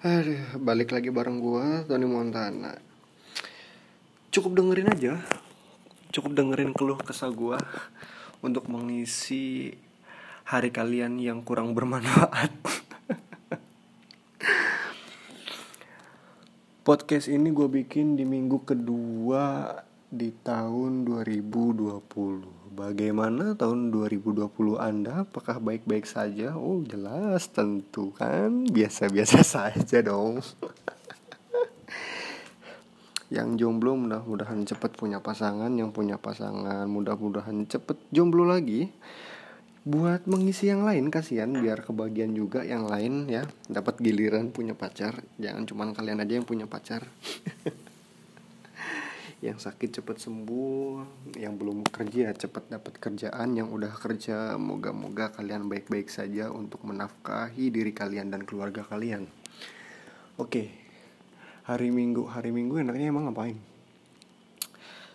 Aduh, balik lagi bareng gua Tony Montana. Cukup dengerin aja. Cukup dengerin keluh kesah gua untuk mengisi hari kalian yang kurang bermanfaat. Podcast ini gue bikin di minggu kedua di tahun 2020. Bagaimana tahun 2020 Anda? Apakah baik-baik saja? Oh, jelas tentu kan. Biasa-biasa saja dong. yang jomblo mudah-mudahan cepet punya pasangan, yang punya pasangan mudah-mudahan cepet jomblo lagi. Buat mengisi yang lain kasihan biar kebagian juga yang lain ya dapat giliran punya pacar. Jangan cuman kalian aja yang punya pacar. yang sakit cepet sembuh yang belum kerja cepet dapat kerjaan yang udah kerja moga-moga kalian baik-baik saja untuk menafkahi diri kalian dan keluarga kalian. Oke hari minggu. Hari minggu enaknya emang ngapain?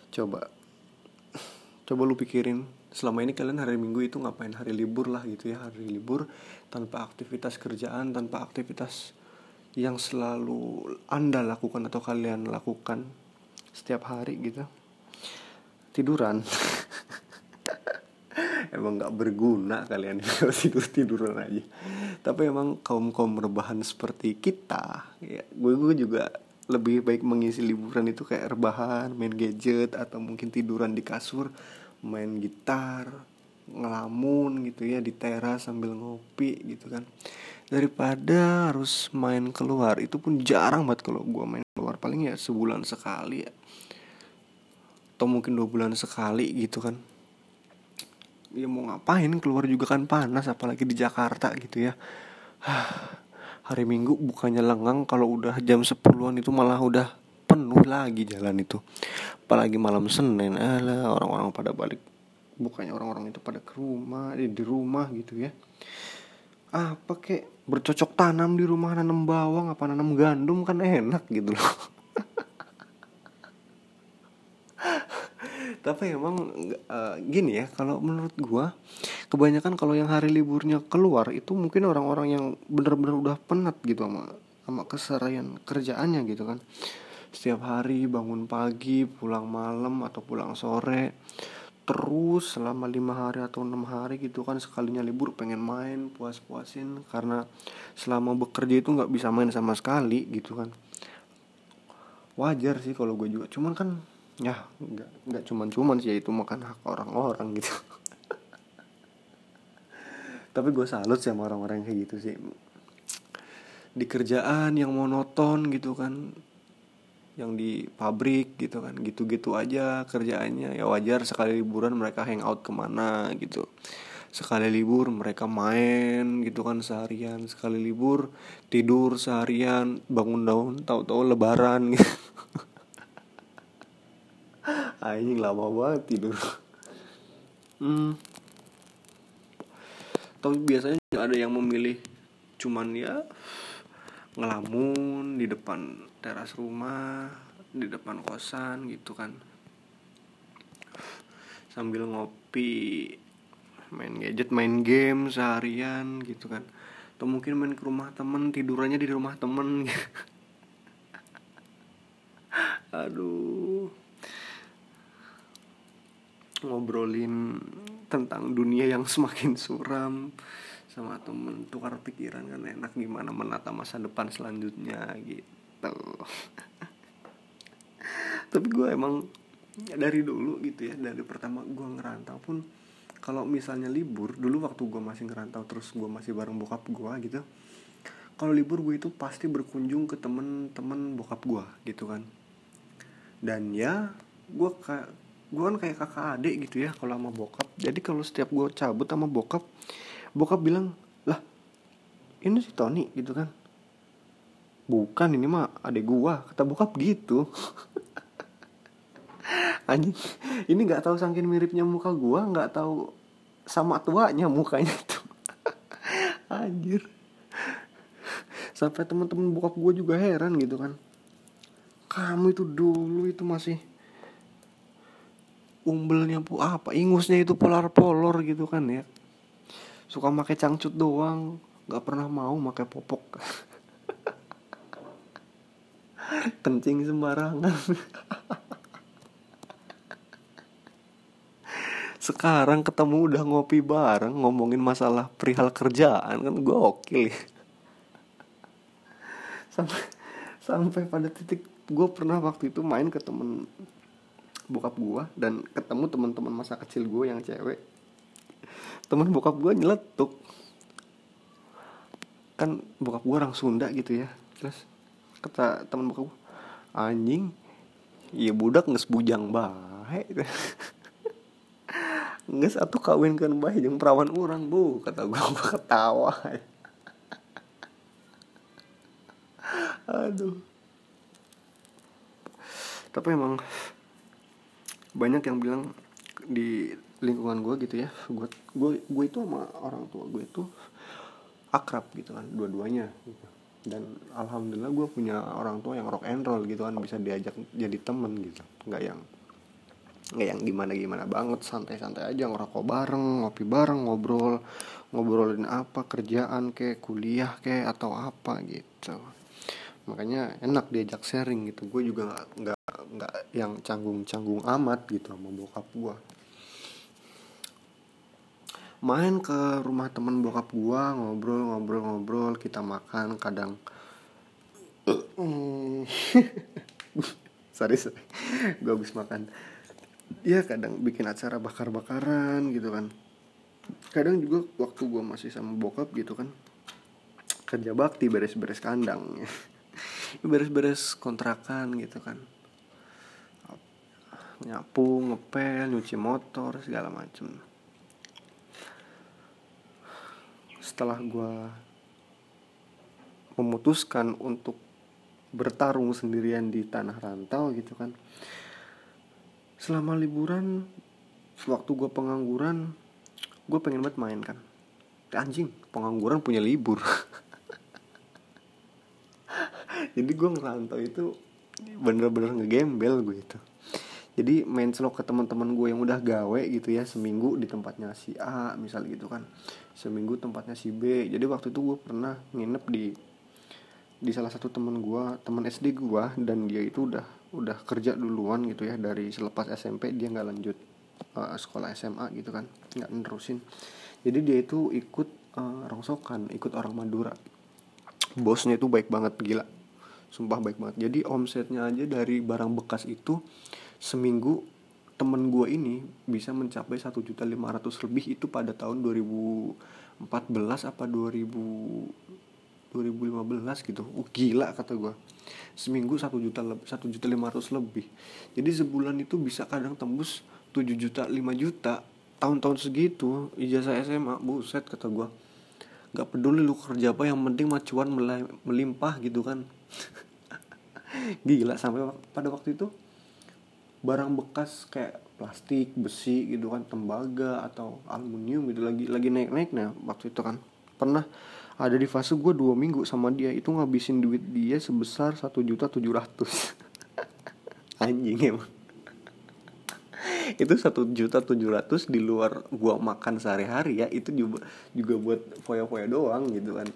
Coba coba lu pikirin selama ini kalian hari minggu itu ngapain? Hari libur lah gitu ya hari libur tanpa aktivitas kerjaan tanpa aktivitas yang selalu anda lakukan atau kalian lakukan setiap hari gitu. Tiduran. Emang nggak berguna kalian kalau tidur tiduran aja. Tapi emang kaum kaum rebahan seperti kita ya gue gue juga lebih baik mengisi liburan itu kayak rebahan main gadget atau mungkin tiduran di kasur main gitar ngelamun gitu ya di teras sambil ngopi gitu kan. Daripada harus main keluar itu pun jarang banget kalau gue main keluar paling ya sebulan sekali ya. Atau mungkin dua bulan sekali gitu kan. Ya mau ngapain keluar juga kan panas apalagi di Jakarta gitu ya. Hari Minggu bukannya lengang kalau udah jam 10-an itu malah udah penuh lagi jalan itu. Apalagi malam Senin alah orang-orang pada balik bukannya orang-orang itu pada ke rumah di, di rumah gitu ya. Apa kek bercocok tanam di rumah nanam bawang apa nanam gandum kan enak gitu loh. Tapi emang uh, gini ya kalau menurut gua kebanyakan kalau yang hari liburnya keluar itu mungkin orang-orang yang benar-benar udah penat gitu sama sama keseharian kerjaannya gitu kan. Setiap hari bangun pagi pulang malam atau pulang sore terus selama lima hari atau enam hari gitu kan sekalinya libur pengen main puas-puasin. Karena selama bekerja itu nggak bisa main sama sekali gitu kan. Wajar sih kalau gue juga. Cuman kan ya nggak nggak cuman cuman sih ya itu makan hak orang-orang gitu. Tapi gue salut sih sama orang-orang kayak gitu sih. Di kerjaan yang monoton gitu kan yang di pabrik gitu kan. Gitu-gitu aja kerjaannya. Ya wajar sekali liburan mereka hangout ke mana gitu. Sekali libur mereka main gitu kan seharian. Sekali libur tidur seharian bangun daun tahu-tahu lebaran gitu. Anjing lama banget tidur. Hmm. Tapi biasanya ada yang memilih cuman ya ngelamun di depan teras rumah di depan kosan gitu kan. Sambil ngopi main gadget main game seharian gitu kan. Atau mungkin main ke rumah temen tidurannya di rumah temen. Aduh. Ngobrolin tentang dunia yang semakin suram sama temen tukar pikiran kan enak gimana menata masa depan selanjutnya gitu. Tapi gue emang dari dulu gitu ya dari pertama gue ngerantau pun kalau misalnya libur dulu waktu gue masih ngerantau terus gue masih bareng bokap gue gitu kalau libur gue itu pasti berkunjung ke temen-temen bokap gue gitu kan. Dan ya gue kayak gue kan kayak kakak adik gitu ya kalau sama bokap. Jadi kalau setiap gue cabut sama bokap bokap bilang lah ini si Tony gitu kan. Bukan ini mah adek gua kata bokap gitu. Anjing ini nggak tahu saking miripnya muka gua nggak tahu sama tuanya mukanya tuh. Anjir. Sampai teman-teman bokap gua juga heran gitu kan. Kamu itu dulu itu masih umbelnya apa ingusnya itu polar polor gitu kan ya suka pakai cangcut doang. Nggak pernah mau pakai popok. Kencing sembarangan. Sekarang ketemu udah ngopi bareng ngomongin masalah perihal kerjaan kan gue oke sampai sampai pada titik gue pernah waktu itu main ke temen bokap gue dan ketemu teman-teman masa kecil gue yang cewek temen bokap gue nyeletuk. Kan bokap gue orang Sunda gitu ya. Terus kata temen bokap gue anjing iya budak nges bujang baik nges satu kawin kan baik yang perawan orang bu kata gue gue ketawa. Aduh. Tapi emang banyak yang bilang di lingkungan gue gitu ya. Gue gue gue itu sama orang tua gue itu akrab gitu kan dua-duanya gitu. dan alhamdulillah gue punya orang tua yang rock and roll gitu kan bisa diajak jadi temen gitu. Nggak yang nggak yang gimana gimana banget santai-santai aja ngerokok bareng ngopi bareng ngobrol ngobrolin apa kerjaan kayak kuliah kayak atau apa gitu. Makanya enak diajak sharing gitu. Gue juga nggak nggak yang canggung canggung amat gitu sama bokap gue main ke rumah temen bokap gue ngobrol ngobrol ngobrol kita makan kadang sorry sorry. Gue habis makan. Ya kadang bikin acara bakar bakaran gitu kan. Kadang juga waktu gue masih sama bokap gitu kan kerja bakti beres-beres kandang. Beres-beres kontrakan gitu kan. Nyapu ngepel nyuci motor segala macem setelah gue memutuskan untuk bertarung sendirian di tanah rantau gitu kan selama liburan waktu gue pengangguran gue pengen banget main kan. Anjing pengangguran punya libur. Jadi gue ngerantau itu bener-bener ngegembel gue itu jadi main slot ke teman-teman gue yang udah gawe gitu ya seminggu di tempatnya si A misal gitu kan. Seminggu tempatnya si B. Jadi waktu itu gue pernah nginep di di salah satu teman gue teman SD gue dan dia itu udah udah kerja duluan gitu ya. Dari selepas SMP dia nggak lanjut uh, sekolah SMA gitu kan. Nggak nerusin. Jadi dia itu ikut uh, rongsokan ikut orang Madura. Bosnya itu baik banget gila. Sumpah baik banget. Jadi omsetnya aja dari barang bekas itu seminggu temen gue ini bisa mencapai satu juta lima ratus lebih itu pada tahun 2014 apa 2000 2015 gitu. Uh, gila kata gue seminggu satu juta satu juta lima ratus lebih. Jadi sebulan itu bisa kadang tembus 7 juta 5 juta tahun-tahun segitu. Ijazah SMA buset kata gue nggak peduli lu kerja apa yang penting macuan melimpah gitu kan. Gila sampai pada waktu itu barang bekas kayak plastik besi gitu kan tembaga atau aluminium gitu. Lagi lagi naik naiknya waktu itu kan pernah ada di fase gue dua minggu sama dia itu ngabisin duit dia sebesar satu juta tujuh ratus. Anjing emang. Itu satu juta tujuh ratus di luar gua makan sehari-hari ya itu juga juga buat foya-foya doang gitu kan.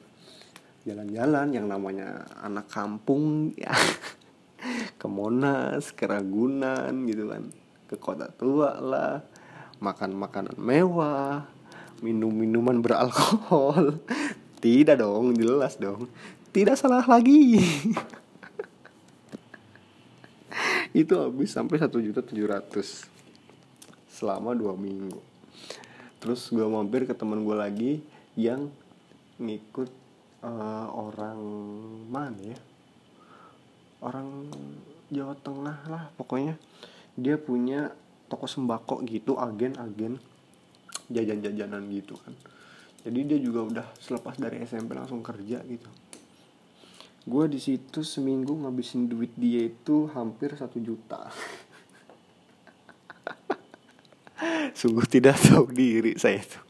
Jalan-jalan yang namanya anak kampung ya ke Monas ke Ragunan gitu kan. Ke kota tua lah. Makan makanan mewah. Minum minuman beralkohol. Tidak dong jelas dong. Tidak salah lagi. Itu habis sampai satu juta tujuh ratus. Selama dua minggu. Terus gue mampir ke teman gue lagi yang ngikut uh, orang mana ya orang Jawa Tengah lah pokoknya. Dia punya toko sembako gitu agen-agen jajan-jajanan gitu kan. Jadi dia juga udah selepas dari SMP langsung kerja gitu. Gue di situ seminggu ngabisin duit dia itu hampir satu juta. Sungguh tidak tahu diri saya tuh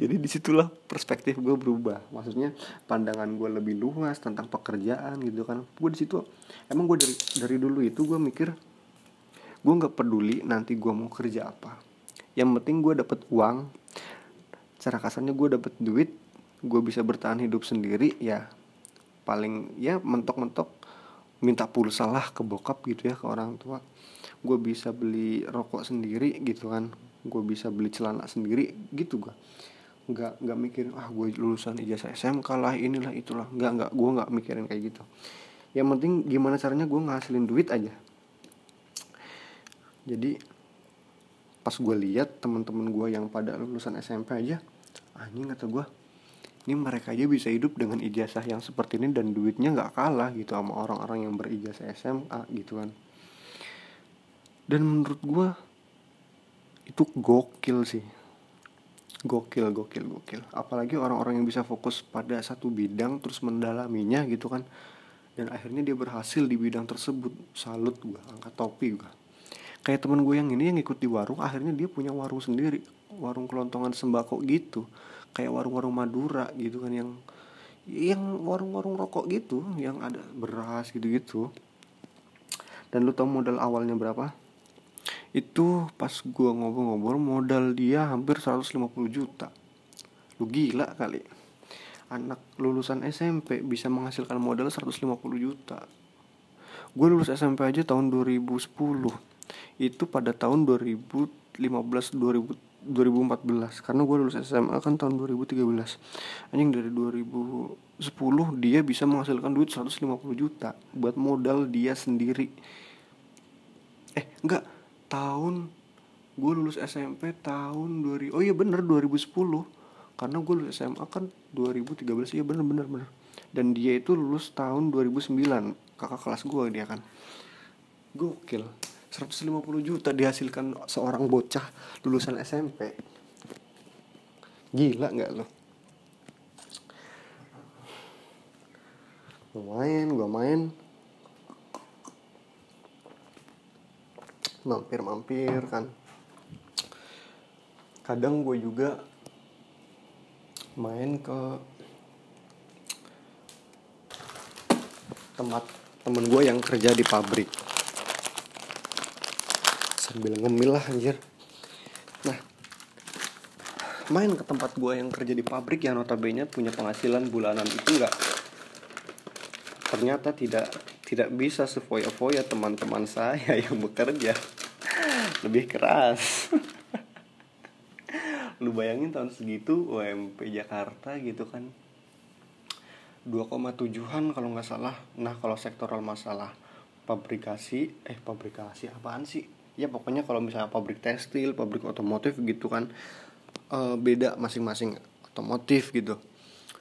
jadi di situlah perspektif gue berubah. Maksudnya pandangan gue lebih luas tentang pekerjaan gitu kan. Gue di situ emang gue dari dari dulu itu gue mikir gue nggak peduli nanti gue mau kerja apa. Yang penting gue dapet uang. Cara kasarnya gue dapet duit gue bisa bertahan hidup sendiri ya paling ya mentok-mentok minta pulsa lah ke bokap gitu ya ke orang tua gue bisa beli rokok sendiri gitu kan. Gue bisa beli celana sendiri gitu gue nggak nggak mikirin ah gue lulusan ijazah SMK lah inilah itulah. Nggak nggak gue nggak mikirin kayak gitu. Yang penting gimana caranya gue ngasilin duit aja. Jadi pas gue lihat teman-teman gue yang pada lulusan SMP aja anjing kata gue ini mereka aja bisa hidup dengan ijazah yang seperti ini dan duitnya nggak kalah gitu sama orang-orang yang berijazah SMA gitu kan dan menurut gue itu gokil sih. Gokil gokil gokil. Apalagi orang-orang yang bisa fokus pada satu bidang terus mendalaminya gitu kan. Dan akhirnya dia berhasil di bidang tersebut. Salut gue angkat topi gue kayak teman gue yang ini yang ikut di warung akhirnya dia punya warung sendiri. Warung kelontongan sembako gitu. Kayak warung-warung Madura gitu kan yang yang warung-warung rokok gitu yang ada beras gitu-gitu. Dan lu tau modal awalnya berapa itu pas gua ngobrol-ngobrol modal dia hampir 150 juta. Lu gila kali. Anak lulusan SMP bisa menghasilkan modal 150 juta. Gue lulus SMP aja tahun 2010 itu pada tahun 2015 2000 2014 karena gue lulus SMA kan tahun 2013 anjing dari 2010 dia bisa menghasilkan duit 150 juta buat modal dia sendiri. Eh enggak tahun gue lulus SMP tahun 2000 oh iya bener 2010 karena gue lulus SMA kan 2013 iya bener bener bener. Dan dia itu lulus tahun 2009 kakak kelas gue dia kan. Gokil 150 juta dihasilkan seorang bocah lulusan SMP gila nggak lo gue main gue main mampir-mampir kan. Kadang gue juga main ke tempat temen gue yang kerja di pabrik. Sambil ngemil lah anjir. Nah main ke tempat gue yang kerja di pabrik yang notabene punya penghasilan bulanan itu enggak ternyata tidak tidak bisa sefoya-foya teman-teman saya yang bekerja lebih keras. Lu bayangin tahun segitu UMP Jakarta gitu kan. 2,7an kalau nggak salah. Nah kalau sektoral masalah pabrikasi eh pabrikasi apaan sih? Ya pokoknya kalau misalnya pabrik tekstil pabrik otomotif gitu kan uh, beda masing-masing. Otomotif gitu.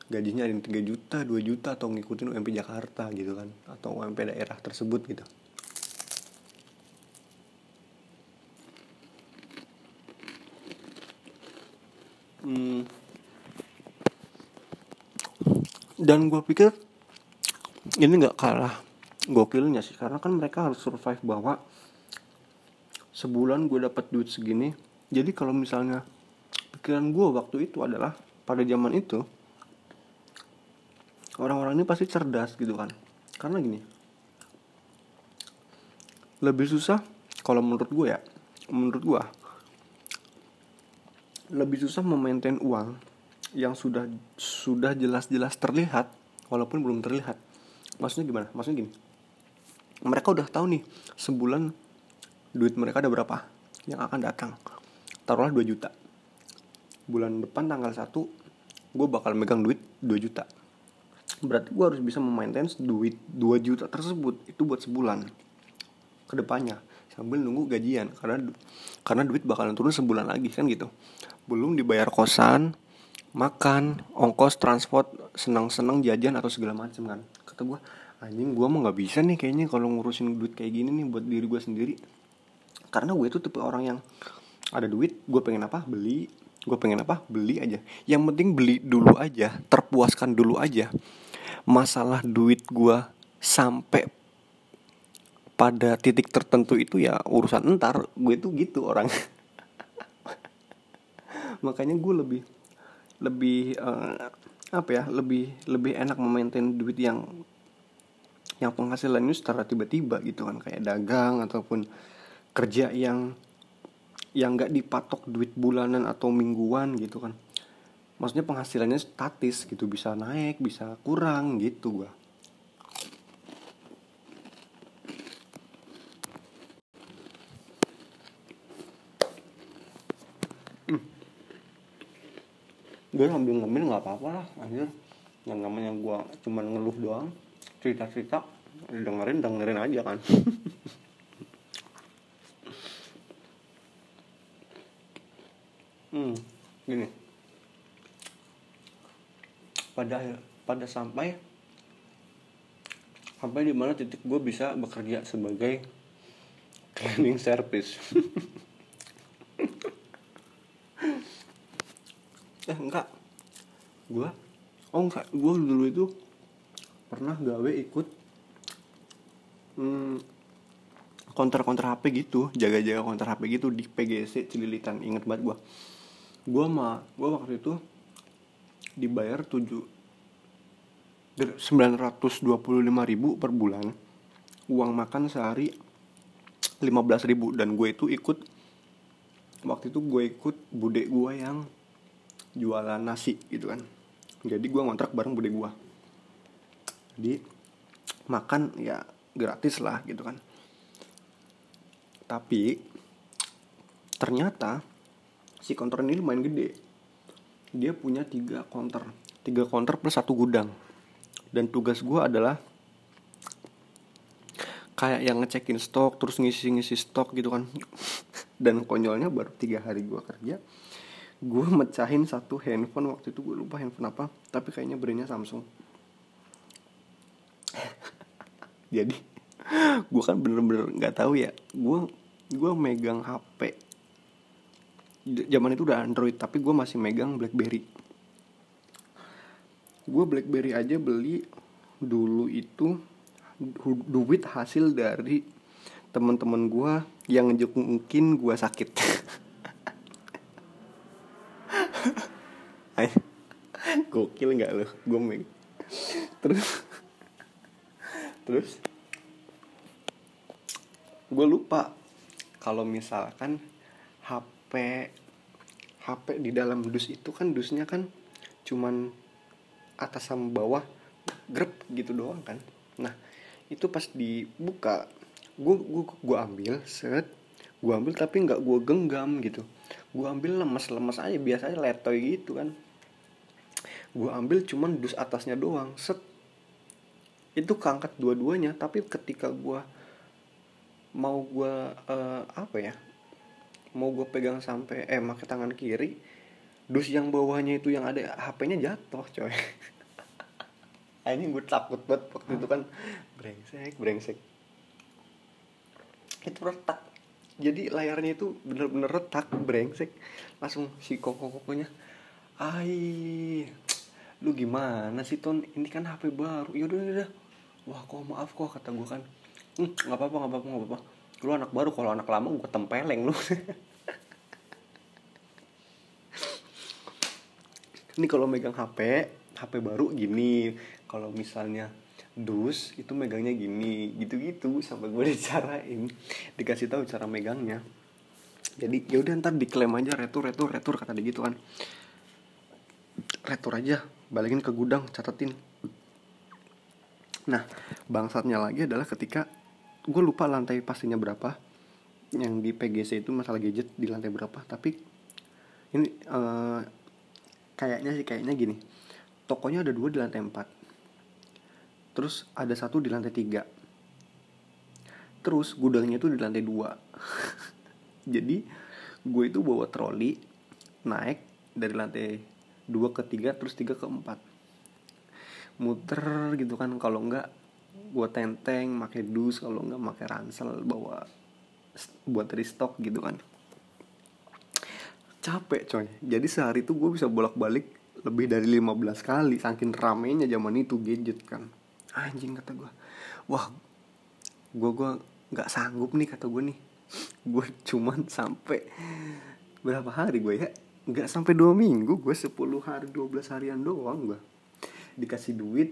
Gajinya ada yang 3 juta 2 juta atau ngikutin UMP Jakarta gitu kan atau UMP daerah tersebut gitu hmm. dan gue pikir ini nggak kalah gokilnya sih karena kan mereka harus survive bahwa sebulan gue dapat duit segini jadi kalau misalnya pikiran gue waktu itu adalah pada zaman itu orang-orang ini pasti cerdas gitu kan karena gini lebih susah kalau menurut gue ya menurut gue lebih susah memaintain uang yang sudah sudah jelas-jelas terlihat walaupun belum terlihat. Maksudnya gimana? Maksudnya gini. Mereka udah tahu nih sebulan duit mereka ada berapa yang akan datang. Taruhlah 2 juta. Bulan depan tanggal 1 gue bakal megang duit 2 juta. Berarti gue harus bisa memaintain duit 2 juta tersebut itu buat sebulan. Ke depannya sambil nunggu gajian karena karena duit bakalan turun sebulan lagi kan gitu belum dibayar kosan makan ongkos transport senang-senang jajan atau segala macam kan. Kata gue anjing gue mah nggak bisa nih kayaknya kalau ngurusin duit kayak gini nih buat diri gue sendiri. Karena gue tuh tipe orang yang ada duit gue pengen apa? Beli. Gue pengen apa? Beli aja. Yang penting beli dulu aja terpuaskan dulu aja. Masalah duit gue sampai pada titik tertentu itu ya urusan entar. Gue tuh gitu orang makanya gue lebih lebih uh, apa ya lebih lebih enak memaintain duit yang yang penghasilannya secara tiba-tiba gitu kan. Kayak dagang ataupun kerja yang yang nggak dipatok duit bulanan atau mingguan gitu kan. Maksudnya penghasilannya statis gitu. Bisa naik bisa kurang gitu gua gue ngambil ngambil nggak apa-apa lah anjir. Yang namanya gue cuman ngeluh doang cerita cerita dengerin dengerin aja kan. Hmm gini. Pada pada sampai sampai di mana titik gue bisa bekerja sebagai cleaning service eh enggak. Gue oh enggak. Gue dulu itu pernah gawe ikut hmm, konter-konter HP gitu jaga-jaga konter HP gitu di PGC Cililitan. Inget banget gue gue mah gue waktu itu dibayar tujuh sembilan ratus dua puluh lima ribu per bulan. Uang makan sehari lima belas ribu. Dan gue itu ikut waktu itu gue ikut bude gue yang jualan nasi gitu kan. Jadi gue ngontrak bareng bude gue jadi makan ya gratis lah gitu kan. Tapi ternyata si konter ini lumayan gede. Dia punya tiga konter. Tiga konter plus satu gudang. Dan tugas gue adalah kayak yang ngecekin stok terus ngisi-ngisi stok gitu kan. Dan konyolnya baru tiga hari gue kerja gue mecahin satu handphone waktu itu gue lupa handphone apa tapi kayaknya brandnya Samsung. Jadi gue kan bener-bener nggak -bener tahu ya gue gue megang HP zaman itu udah Android tapi gue masih megang BlackBerry. Gue BlackBerry aja beli dulu itu duit hasil dari teman-teman gue yang mungkin gue sakit gokil nggak lo gue meg terus terus? Gue lupa. Kalau misalkan HP HP di dalam dus itu kan dusnya kan cuman atas sama bawah grep gitu doang kan. Nah itu pas dibuka gue gue gue ambil set. Gue ambil tapi nggak gue genggam gitu. Gue ambil lemes-lemes aja biasanya letoy gitu kan gue ambil cuman dus atasnya doang. Set. Itu keangkat dua-duanya tapi ketika gue mau gue uh, apa ya mau gue pegang sampai eh pakai tangan kiri dus yang bawahnya itu yang ada HP-nya jatuh coy. Ini gue takut banget waktu itu kan. Brengsek brengsek. Itu retak. Jadi layarnya itu bener-bener retak brengsek. Langsung si koko kokonya ai lu gimana sih ton? Ini kan HP baru. Yaudah yaudah wah kok maaf kok kata gue kan. Hm, nggak apa-apa nggak apa-apa nggak apa-apa. Lu anak baru kalau anak lama gue tempeleng lu. Ini kalau megang HP HP baru gini. Kalau misalnya dus itu megangnya gini. Gitu-gitu sampai gue dicarain. Dikasih tahu cara megangnya. Jadi ya udah ntar diklaim aja retur retur retur kata dia gitu kan. Retur aja balikin ke gudang catetin Nah, bangsatnya lagi adalah ketika gue lupa lantai pastinya berapa. Yang di PGC itu masalah gadget di lantai berapa. Tapi ini uh, kayaknya sih kayaknya gini. Tokonya ada dua di lantai empat. Terus ada satu di lantai tiga. Terus gudangnya itu di lantai dua. Jadi gue itu bawa troli naik dari lantai dua ke tiga terus tiga ke empat muter gitu kan kalau enggak buat tenteng pakai dus kalau enggak pakai ransel bawa buat restock gitu kan. Capek coy. Jadi sehari itu gue bisa bolak-balik lebih dari 15 kali saking ramenya zaman itu gadget kan. Anjing kata gue wah gue gue nggak sanggup nih kata gue nih. Gue cuman sampai berapa hari gue ya nggak sampai dua minggu gue 10 hari 12 harian doang gue dikasih duit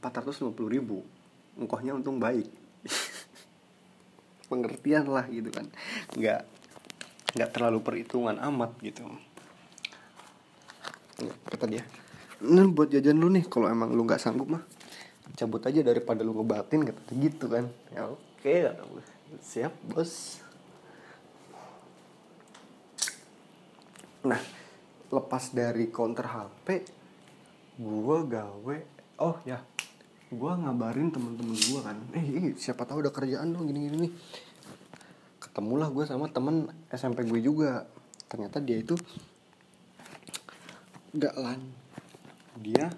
450 ribu. Ongkohnya untung baik. Pengertian lah gitu kan. Nggak nggak terlalu perhitungan amat gitu. Kata dia? Nah buat jajan lu nih kalau emang lu nggak sanggup mah cabut aja daripada lu ngebatin kata gitu kan. Ya oke siap bos nah lepas dari counter HP gue gawe oh ya gue ngabarin temen-temen gue kan. Eh, siapa tahu ada kerjaan dong gini gini nih. Ketemulah gue sama temen SMP gue juga. Ternyata dia itu gak lan. Dia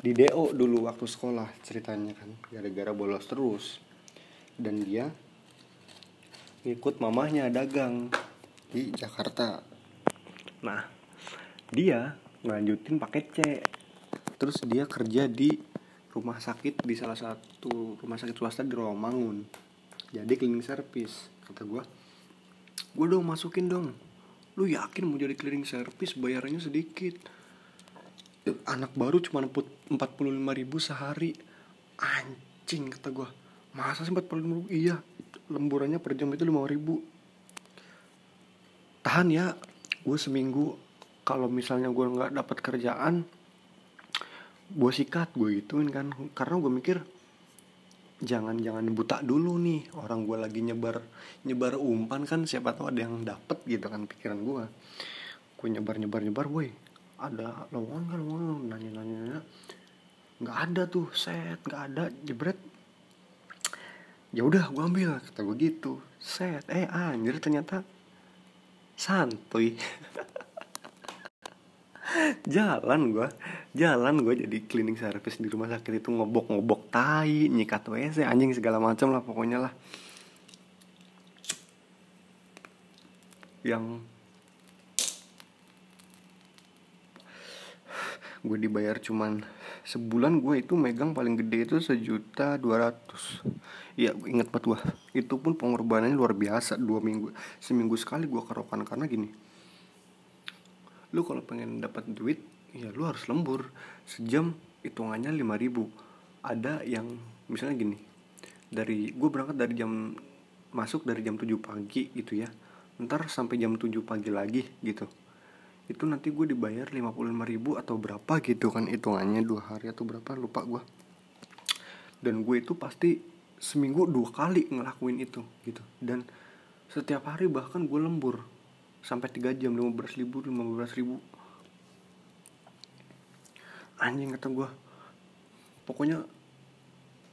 di DO dulu waktu sekolah ceritanya kan gara-gara bolos terus. Dan dia ngikut mamahnya dagang di Jakarta nah dia ngelanjutin paket C. Terus dia kerja di rumah sakit di salah satu rumah sakit swasta di Rawamangun. Jadi cleaning service kata gue gue dong masukin dong. Lu yakin mau jadi cleaning service bayarannya sedikit. Anak baru cuma lima ribu sehari. Anjing kata gue masa sih empat puluh lima ribu? Iya lemburannya per jam itu lima ribu. Tahan ya gue seminggu kalau misalnya gue nggak dapat kerjaan gue sikat gue gituin kan. Karena gue mikir jangan jangan buta dulu nih. Orang gue lagi nyebar nyebar umpan kan siapa tahu ada yang dapet gitu kan pikiran gue gue nyebar nyebar nyebar gue ada lowongan kan lowongan. Nanya nanya nanya. Nggak ada tuh set nggak ada. Jebret. Ya udah gue ambil kata gue gitu. Set. Eh anjir ternyata santuy. Jalan gue jalan gue jadi cleaning service di rumah sakit itu ngobok-ngobok tai nyikat wc anjing segala macam lah pokoknya lah. Yang gue dibayar cuman sebulan gue itu megang paling gede itu sejuta dua ratus. Iya gue inget banget gue Itu pun pengorbanannya luar biasa Dua minggu Seminggu sekali gue kerokan Karena gini Lu kalau pengen dapat duit ya lu harus lembur. Sejam hitungannya lima ribu. Ada yang misalnya gini dari gue berangkat dari jam masuk dari jam 7 pagi gitu ya. Ntar sampai jam 7 pagi lagi gitu itu nanti gue dibayar 55 ribu atau berapa gitu kan hitungannya dua hari atau berapa lupa gue dan gue itu pasti seminggu dua kali ngelakuin itu gitu. Dan setiap hari bahkan gue lembur. Sampai tiga jam 15 ribu 15 ribu. Anjing kata gue pokoknya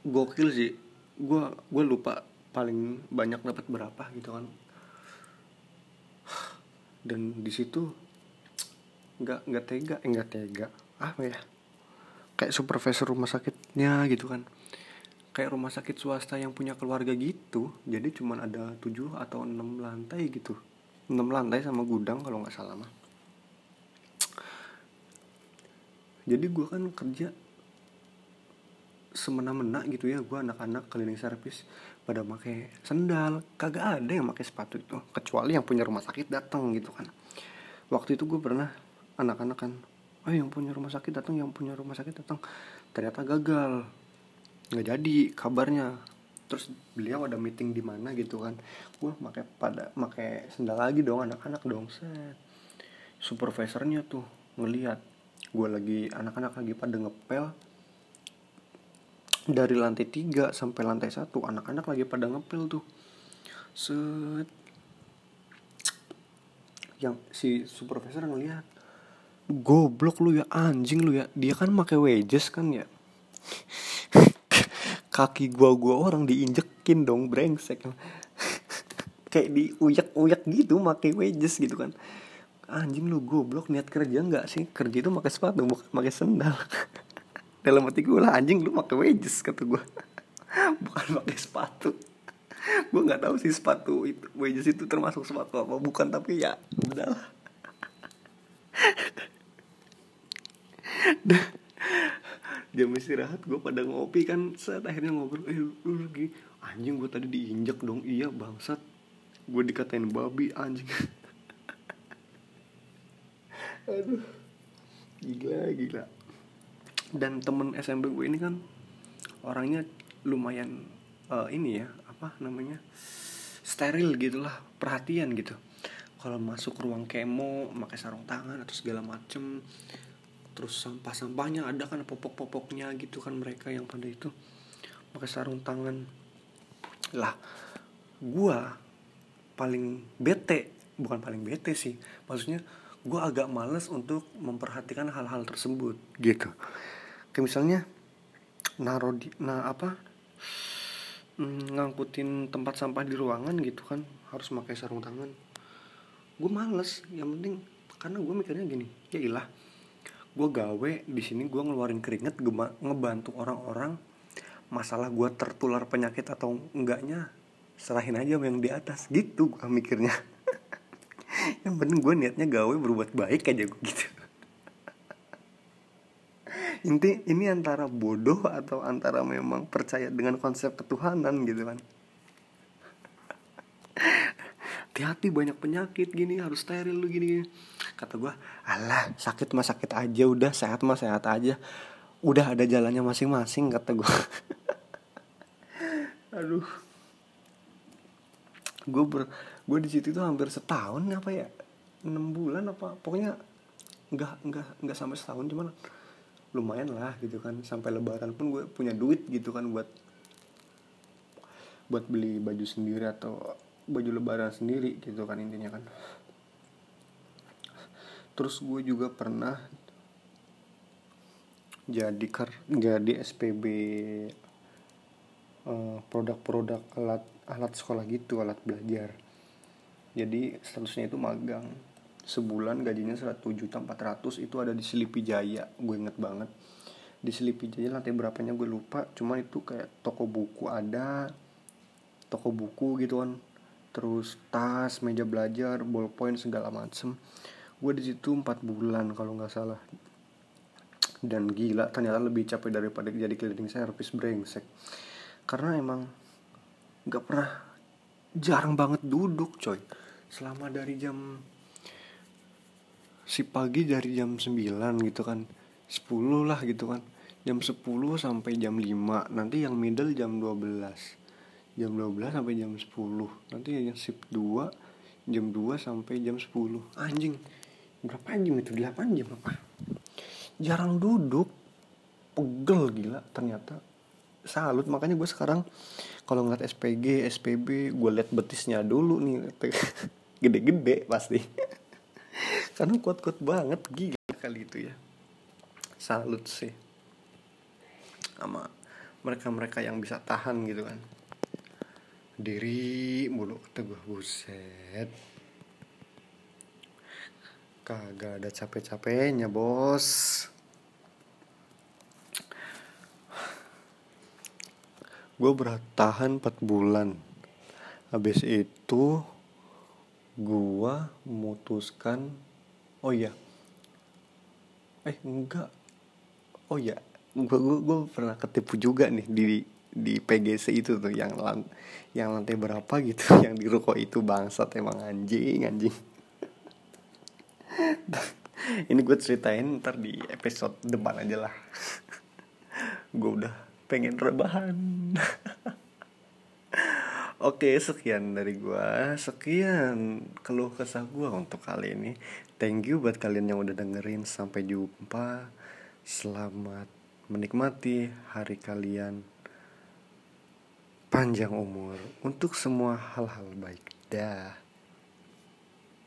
gokil sih. Gue gue lupa paling banyak dapat berapa gitu kan. Dan di situ nggak nggak tega. Eh, nggak tega. Apa ya? Kayak supervisor rumah sakitnya gitu kan. Kayak rumah sakit swasta yang punya keluarga gitu. Jadi cuman ada tujuh atau enam lantai gitu. Enam lantai sama gudang kalau nggak salah mah. Jadi gue kan kerja semena-mena gitu ya. Gue anak-anak cleaning service pada pakai sendal. Kagak ada yang pakai sepatu itu. Kecuali yang punya rumah sakit datang gitu kan. Waktu itu gue pernah anak-anak kan oh yang punya rumah sakit datang yang punya rumah sakit datang. Ternyata gagal. Nggak jadi kabarnya. Terus beliau ada meeting di mana gitu kan. Gue pakai pada pakai sendal lagi dong anak-anak dong set. Supervisornya tuh ngelihat gue lagi anak-anak lagi pada ngepel. Dari lantai 3 sampai lantai 1 anak-anak lagi pada ngepel tuh. Set. Yang si supervisor ngeliat goblok lu ya anjing lu ya. Dia kan pakai wedges kan ya. Kaki gua gua orang diinjekin dong brengsek. Kayak diuyak-uyak gitu pakai wedges gitu kan. Anjing lu goblok niat kerja nggak sih? Kerja itu pakai sepatu bukan pakai sendal. Dalam hati gue lah anjing lu pakai wedges kata gue bukan pakai sepatu. Gue nggak tahu sih sepatu itu wedges itu termasuk sepatu apa bukan tapi ya udahlah jam istirahat gue pada ngopi kan saat akhirnya ngobrol eh lu, lagi. Anjing gue tadi diinjak dong. Iya bangsat. Gue dikatain babi anjing. Aduh. Gila gila. Dan temen SMP gue ini kan orangnya lumayan uh, ini ya apa namanya steril gitulah perhatian gitu. Kalau masuk ruang kemo pakai sarung tangan atau segala macem terus sampah-sampahnya ada kan popok-popoknya gitu kan mereka yang pada itu. Pakai sarung tangan. Lah gua paling bete bukan paling bete sih maksudnya gue agak males untuk memperhatikan hal-hal tersebut gitu. Kayak misalnya naro di nah apa mm, ngangkutin tempat sampah di ruangan gitu kan harus pakai sarung tangan. Gue males yang penting karena gue mikirnya gini ya ilah gue gawe di sini gue ngeluarin keringet ngebantu orang-orang masalah gue tertular penyakit atau enggaknya serahin aja yang di atas. Gitu gue mikirnya. Yang penting gue niatnya gawe berbuat baik aja gue gitu. Inti ini antara bodoh atau antara memang percaya dengan konsep ketuhanan gitu kan. Hati-hati banyak penyakit gini harus steril lu gini, gini. Kata gue alah sakit mah sakit aja udah sehat mah sehat aja. Udah ada jalannya masing-masing kata gue aduh. Gue ber gue di situ tuh hampir setahun apa ya? Enam bulan apa pokoknya nggak nggak nggak sampai setahun cuman lumayan lah gitu kan. Sampai lebaran pun gue punya duit gitu kan buat buat beli baju sendiri atau baju lebaran sendiri gitu kan intinya kan terus gue juga pernah jadi kar jadi SPB uh, eh, produk-produk alat alat sekolah gitu alat belajar. Jadi statusnya itu magang. Sebulan gajinya 1 juta 400 itu ada di Selipi Jaya. Gue inget banget. Di Selipi Jaya lantai berapanya gue lupa. Cuma itu kayak toko buku ada toko buku gitu kan. Terus tas meja belajar ballpoint segala macem gue di situ empat bulan kalau nggak salah. Dan gila ternyata lebih capek daripada jadi cleaning service brengsek. Karena emang nggak pernah jarang banget duduk coy. Selama dari jam si pagi dari jam 9 gitu kan 10 lah gitu kan. Jam 10 sampai jam 5 nanti yang middle jam 12 jam 12 sampai jam 10 nanti yang shift 2 jam 2 sampai jam 10 anjing berapa jam itu 8 jam apa? Jarang duduk. Pegel gila ternyata. Salut makanya gue sekarang kalau ngeliat SPG SPB gue liat betisnya dulu nih. Gede-gede pasti. Karena kuat-kuat banget gila kali itu ya. Salut sih. Sama mereka-mereka yang bisa tahan gitu kan. Diri mulu kata buset kagak ada capek-capeknya bos. Gue bertahan 4 bulan. Habis itu gue memutuskan oh iya. Eh enggak. Oh iya gue gue pernah ketipu juga nih di di PGC itu tuh yang lan yang lantai berapa gitu yang di ruko itu bangsat emang anjing anjing ini gue ceritain ntar di episode depan aja lah. Gue udah pengen rebahan. Oke sekian dari gue Sekian keluh kesah gue untuk kali ini. Thank you buat kalian yang udah dengerin. Sampai jumpa. Selamat menikmati hari kalian panjang umur untuk semua hal-hal baik. Dah.